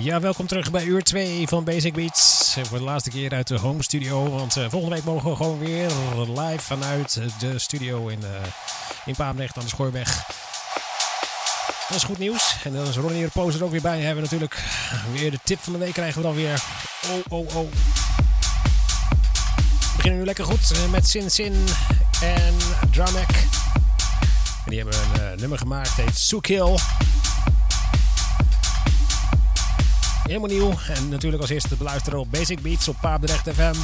Ja, welkom terug bij uur 2 van Basic Beats. Voor de laatste keer uit de home studio. Want uh, volgende week mogen we gewoon weer live vanuit de studio in, uh, in Paamrecht aan de Schoorweg. Dat is goed nieuws. En dan is Ronnie de Poos er ook weer bij. Hebben natuurlijk weer de tip van de week krijgen we dan weer. Oh, oh, oh. We beginnen nu lekker goed met Sin Sin en Dramek. En die hebben een nummer gemaakt, heet Soekhill. Helemaal nieuw. En natuurlijk als eerste te beluisteren op Basic Beats op Paapdrecht FM.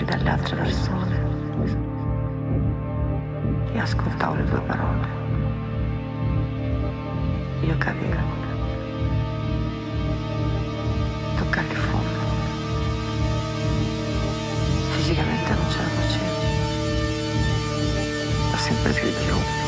libri dalle altre persone e ascoltavo le tue parole. Io capivo. Toccare il fondo. Fisicamente non ce la facevo. Ho sempre più di giovane.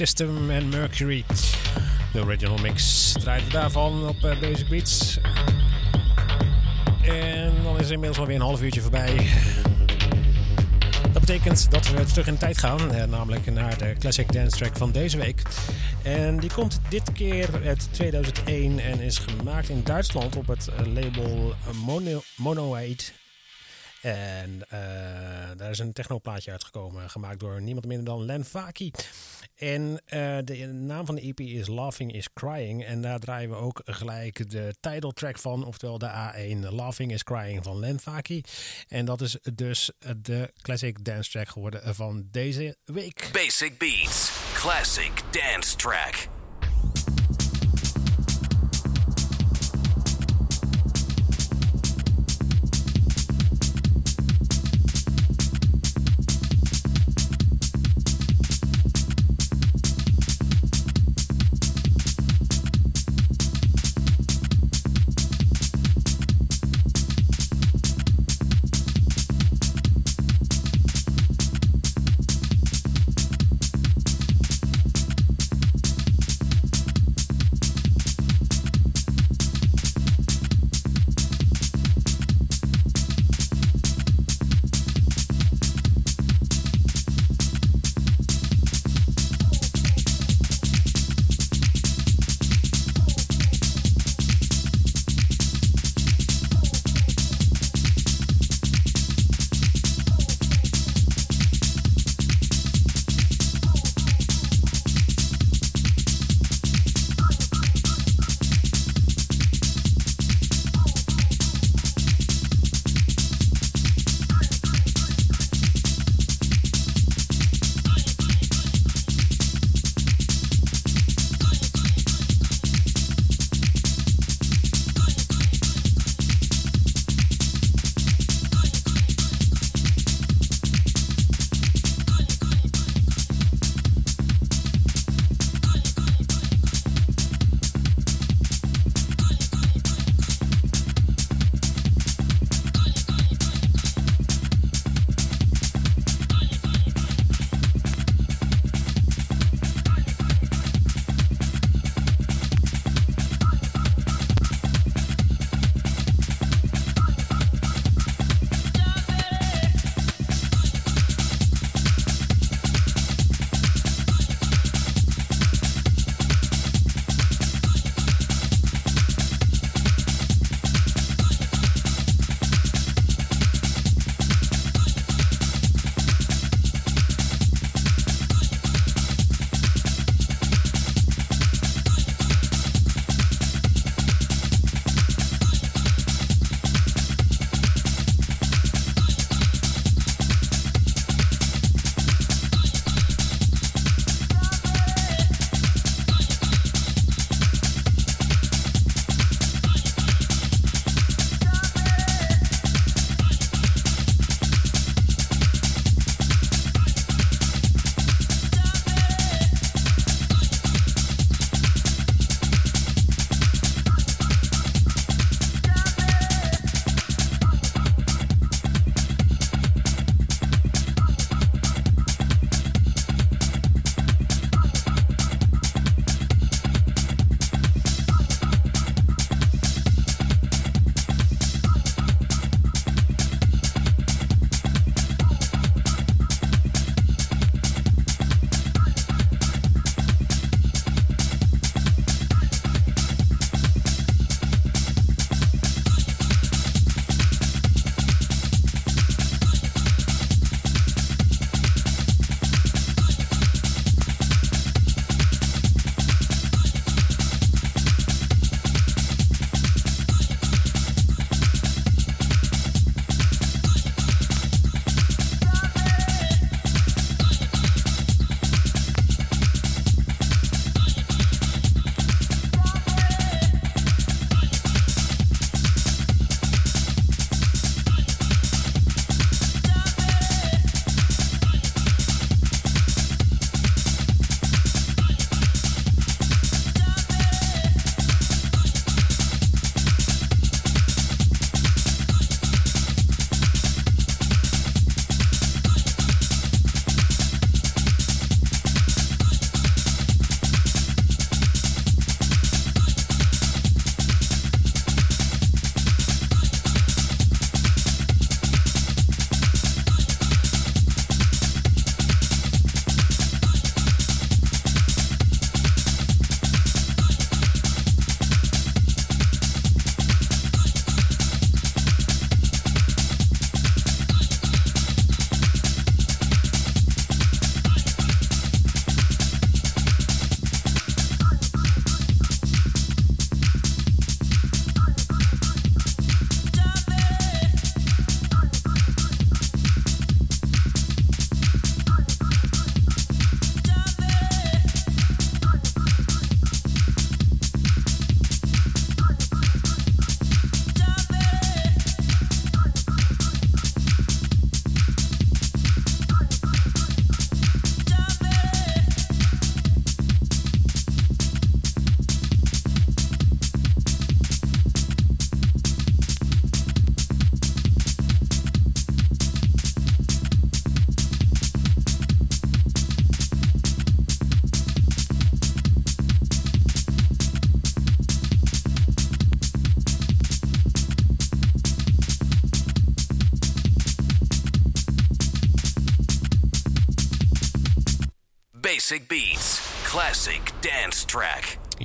System en Mercury. De original mix draaide daarvan op uh, Basic Beats. En dan is er inmiddels alweer een half uurtje voorbij. Dat betekent dat we terug in tijd gaan, eh, namelijk naar de Classic Dance Track van deze week. En die komt dit keer uit 2001 en is gemaakt in Duitsland op het label Mono, en daar is een technoplaatje uitgekomen, gemaakt door niemand minder dan Len Faki. En uh, de naam van de EP is Laughing is Crying. En daar draaien we ook gelijk de title track van, oftewel de A1 Laughing is Crying van Len Faki. En dat is dus de classic dance track geworden van deze week. Basic Beats, classic dance track.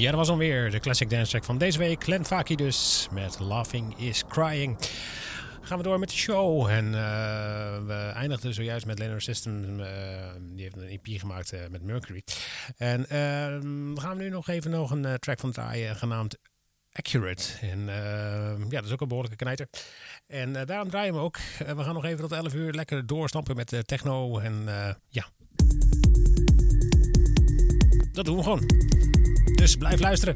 Ja, dat was alweer de classic dance track van deze week. Glenn Faki dus met Laughing is Crying. Gaan we door met de show. En uh, we eindigden zojuist met Leonard System. Uh, die heeft een EP gemaakt uh, met Mercury. En gaan we nu nog even nog een track van draaien genaamd Accurate. En ja, dat is ook een behoorlijke knijter. En daarom draaien we ook. we gaan nog even tot 11 uur lekker doorstampen met techno. En ja, dat doen we gewoon. Dus blijf luisteren.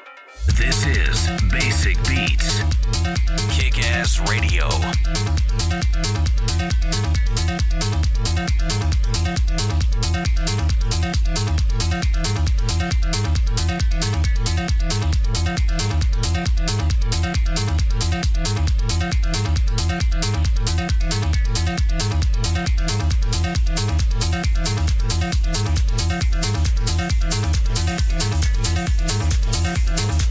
This is Basic Beats, Kick Ass Radio. Thank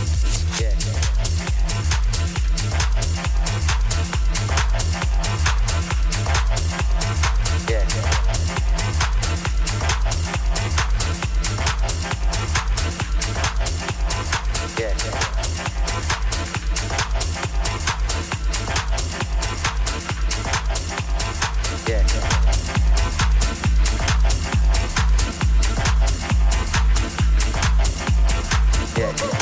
yeah.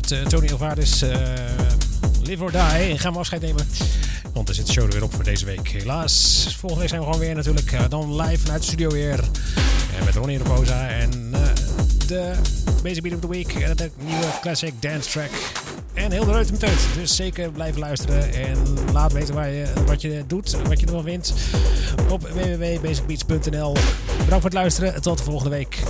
Met uh, Tony Alvarez, uh, Live or Die. Gaan we afscheid nemen. Want dan zit de show er weer op voor deze week. Helaas, volgende week zijn we gewoon weer natuurlijk. Uh, dan live vanuit de studio weer. Met Ronnie Roposa en de Basic Beat of the Week. En de nieuwe classic dance track. En heel de reutemeteut. Dus zeker blijven luisteren. En laat weten waar je, wat je doet. Wat je ervan vindt. Op www.basicbeats.nl Bedankt voor het luisteren. Tot de volgende week.